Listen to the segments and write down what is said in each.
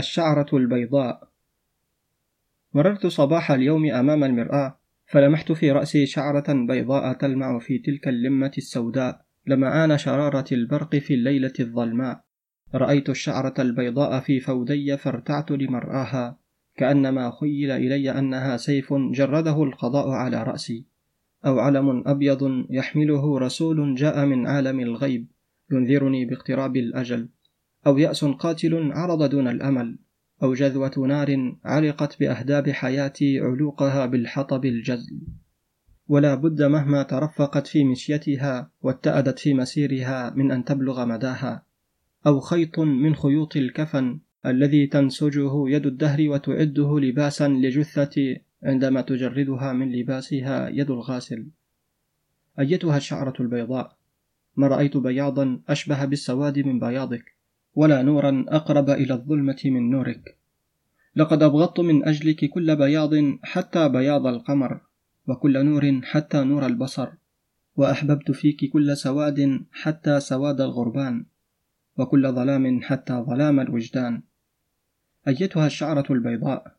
الشعرة البيضاء. مررت صباح اليوم أمام المرآة فلمحت في رأسي شعرة بيضاء تلمع في تلك اللمة السوداء لمعان شرارة البرق في الليلة الظلماء. رأيت الشعرة البيضاء في فودي فارتعت لمرآها كأنما خيل إلي أنها سيف جرده القضاء على رأسي. أو علم أبيض يحمله رسول جاء من عالم الغيب ينذرني باقتراب الأجل. أو يأس قاتل عرض دون الأمل أو جذوة نار علقت بأهداب حياتي علوقها بالحطب الجزل. ولا بد مهما ترفقت في مشيتها واتأدت في مسيرها من أن تبلغ مداها. أو خيط من خيوط الكفن الذي تنسجه يد الدهر وتعده لباسا لجثة عندما تجردها من لباسها يد الغاسل. أيتها الشعرة البيضاء؟ ما رأيت بياضا أشبه بالسواد من بياضك. ولا نورا أقرب إلى الظلمة من نورك. لقد أبغضت من أجلك كل بياض حتى بياض القمر وكل نور حتى نور البصر وأحببت فيك كل سواد حتى سواد الغربان وكل ظلام حتى ظلام الوجدان. أيتها الشعرة البيضاء؟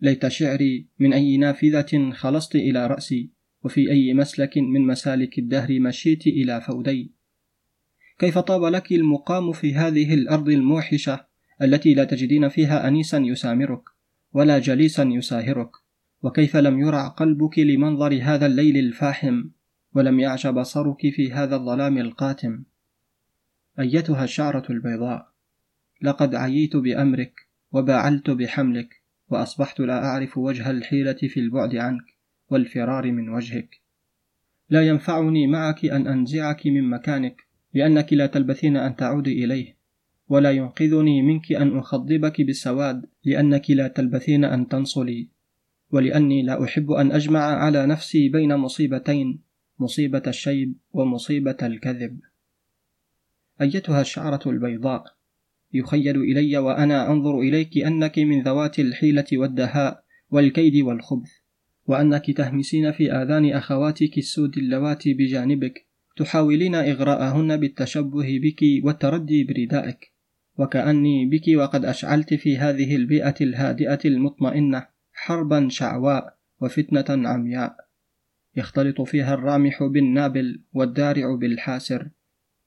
ليت شعري من أي نافذة خلصت إلى رأسي وفي أي مسلك من مسالك الدهر مشيت إلى فودي. كيف طاب لك المقام في هذه الأرض الموحشة التي لا تجدين فيها أنيسا يسامرك ولا جليسا يساهرك؟ وكيف لم يرع قلبك لمنظر هذا الليل الفاحم ولم يعش بصرك في هذا الظلام القاتم؟ أيتها الشعرة البيضاء لقد عييت بأمرك وباعلت بحملك وأصبحت لا أعرف وجه الحيلة في البعد عنك والفرار من وجهك. لا ينفعني معك أن أنزعك من مكانك لأنك لا تلبثين أن تعودي إليه ولا ينقذني منك أن أخضبك بالسواد لأنك لا تلبثين أن تنصلي ولأني لا أحب أن أجمع على نفسي بين مصيبتين مصيبة الشيب ومصيبة الكذب. أيتها الشعرة البيضاء؟ يخيل إلي وأنا أنظر إليك أنك من ذوات الحيلة والدهاء والكيد والخبث وأنك تهمسين في آذان أخواتك السود اللواتي بجانبك تحاولين إغراءهن بالتشبه بك والتردي بردائك. وكأني بك وقد أشعلت في هذه البيئة الهادئة المطمئنة حربا شعواء وفتنة عمياء. يختلط فيها الرامح بالنابل والدارع بالحاسر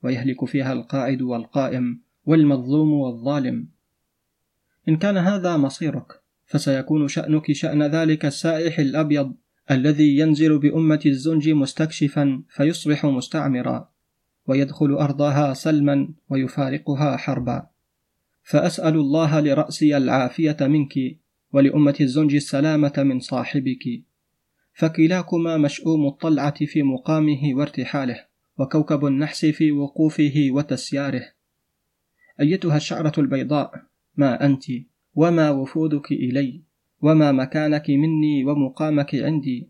ويهلك فيها القاعد والقائم والمظلوم والظالم. إن كان هذا مصيرك فسيكون شأنك شأن ذلك السائح الأبيض. الذي ينزل بأمة الزنج مستكشفا فيصبح مستعمرا ويدخل أرضها سلما ويفارقها حربا. فأسأل الله لرأسي العافية منك ولأمة الزنج السلامة من صاحبك. فكلاكما مشؤوم الطلعة في مقامه وارتحاله وكوكب النحس في وقوفه وتسياره. أيتها الشعرة البيضاء ما أنت وما وفودك إلي؟ وما مكانك مني ومقامك عندي.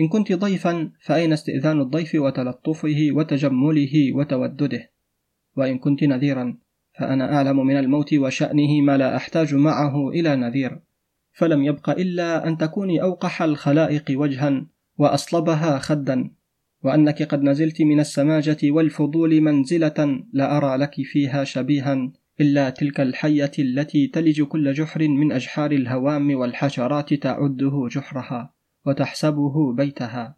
إن كنت ضيفا فأين استئذان الضيف وتلطفه وتجمله وتودده؟ وإن كنت نذيرا فأنا أعلم من الموت وشأنه ما لا أحتاج معه إلى نذير. فلم يبق إلا أن تكوني أوقح الخلائق وجها وأصلبها خدا. وأنك قد نزلت من السماجة والفضول منزلة لا أرى لك فيها شبيها. إلا تلك الحية التي تلج كل جحر من أجحار الهوام والحشرات تعده جحرها وتحسبه بيتها.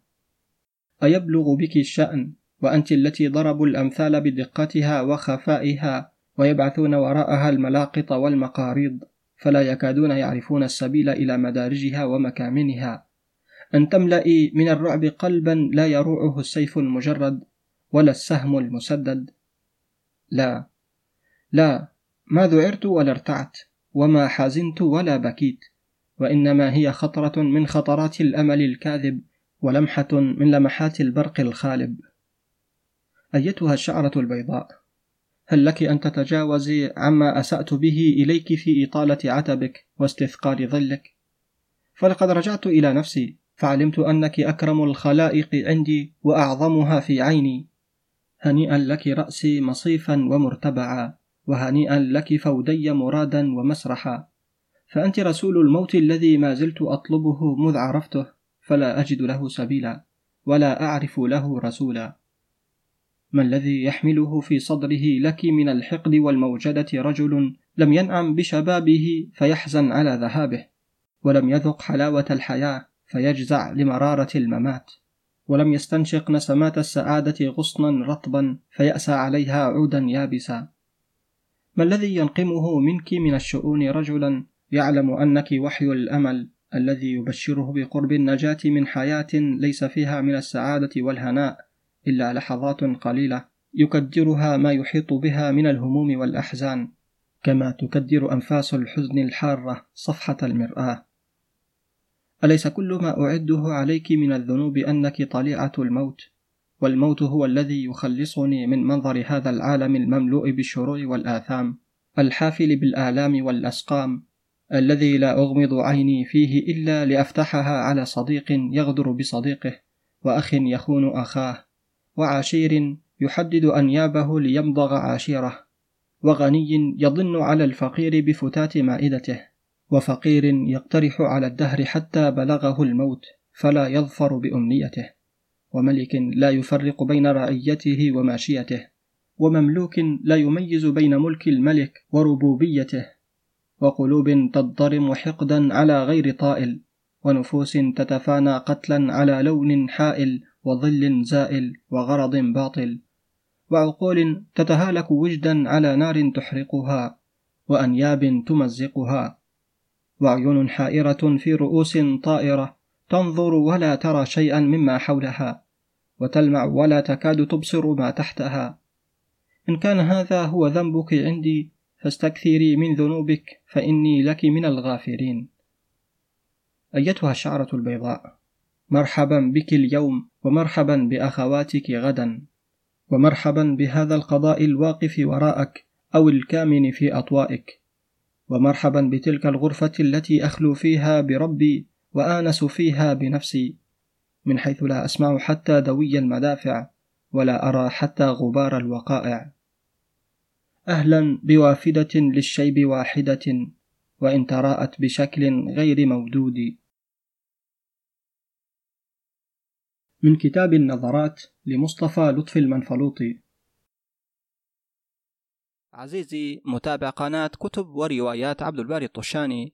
أيبلغ بك الشأن وأنت التي ضربوا الأمثال بدقتها وخفائها ويبعثون وراءها الملاقط والمقاريض فلا يكادون يعرفون السبيل إلى مدارجها ومكامنها. أن تملئي من الرعب قلبا لا يروعه السيف المجرد ولا السهم المسدد. لا. لا ما ذعرت ولا ارتعت وما حزنت ولا بكيت وإنما هي خطرة من خطرات الأمل الكاذب ولمحة من لمحات البرق الخالب. أيتها الشعرة البيضاء؟ هل لك أن تتجاوزي عما أسأت به إليك في إطالة عتبك واستثقال ظلك؟ فلقد رجعت إلى نفسي فعلمت أنك أكرم الخلائق عندي وأعظمها في عيني. هنيئا لك رأسي مصيفا ومرتبعا. وهنيئا لك فودي مرادا ومسرحا. فأنت رسول الموت الذي ما زلت أطلبه مذ عرفته فلا أجد له سبيلا ولا أعرف له رسولا. ما الذي يحمله في صدره لك من الحقد والموجدة رجل لم ينعم بشبابه فيحزن على ذهابه ولم يذق حلاوة الحياة فيجزع لمرارة الممات ولم يستنشق نسمات السعادة غصنا رطبا فيأسى عليها عودا يابسا. ما الذي ينقمه منك من الشؤون رجلا يعلم أنك وحي الأمل الذي يبشره بقرب النجاة من حياة ليس فيها من السعادة والهناء إلا لحظات قليلة يكدرها ما يحيط بها من الهموم والأحزان كما تكدر أنفاس الحزن الحارة صفحة المرآة. أليس كل ما أعده عليك من الذنوب أنك طليعة الموت؟ والموت هو الذي يخلصني من منظر هذا العالم المملوء بالشرور والآثام الحافل بالآلام والأسقام الذي لا أغمض عيني فيه إلا لأفتحها على صديق يغدر بصديقه وأخ يخون أخاه وعشير يحدد أنيابه ليمضغ عاشيره وغني يضن على الفقير بفتات مائدته وفقير يقترح على الدهر حتى بلغه الموت فلا يظفر بأمنيته. وملك لا يفرق بين رعيته وماشيته ومملوك لا يميز بين ملك الملك وربوبيته وقلوب تضطرم حقدا على غير طائل ونفوس تتفانى قتلا على لون حائل وظل زائل وغرض باطل وعقول تتهالك وجدا على نار تحرقها وأنياب تمزقها وعيون حائرة في رؤوس طائرة تنظر ولا ترى شيئا مما حولها وتلمع ولا تكاد تبصر ما تحتها. إن كان هذا هو ذنبك عندي فاستكثري من ذنوبك فإني لك من الغافرين أيتها الشعرة البيضاء مرحبا بك اليوم ومرحبا بأخواتك غدا ومرحبا بهذا القضاء الواقف وراءك أو الكامن في أطوائك ومرحبا بتلك الغرفة التي أخلو فيها بربي وآنس فيها بنفسي من حيث لا أسمع حتى دوي المدافع ولا أرى حتى غبار الوقائع. أهلا بوافدة للشيب واحدة وإن تراءت بشكل غير مودود. من كتاب النظرات لمصطفى لطفي المنفلوطي. عزيزي متابع قناة كتب وروايات عبد الباري الطشاني.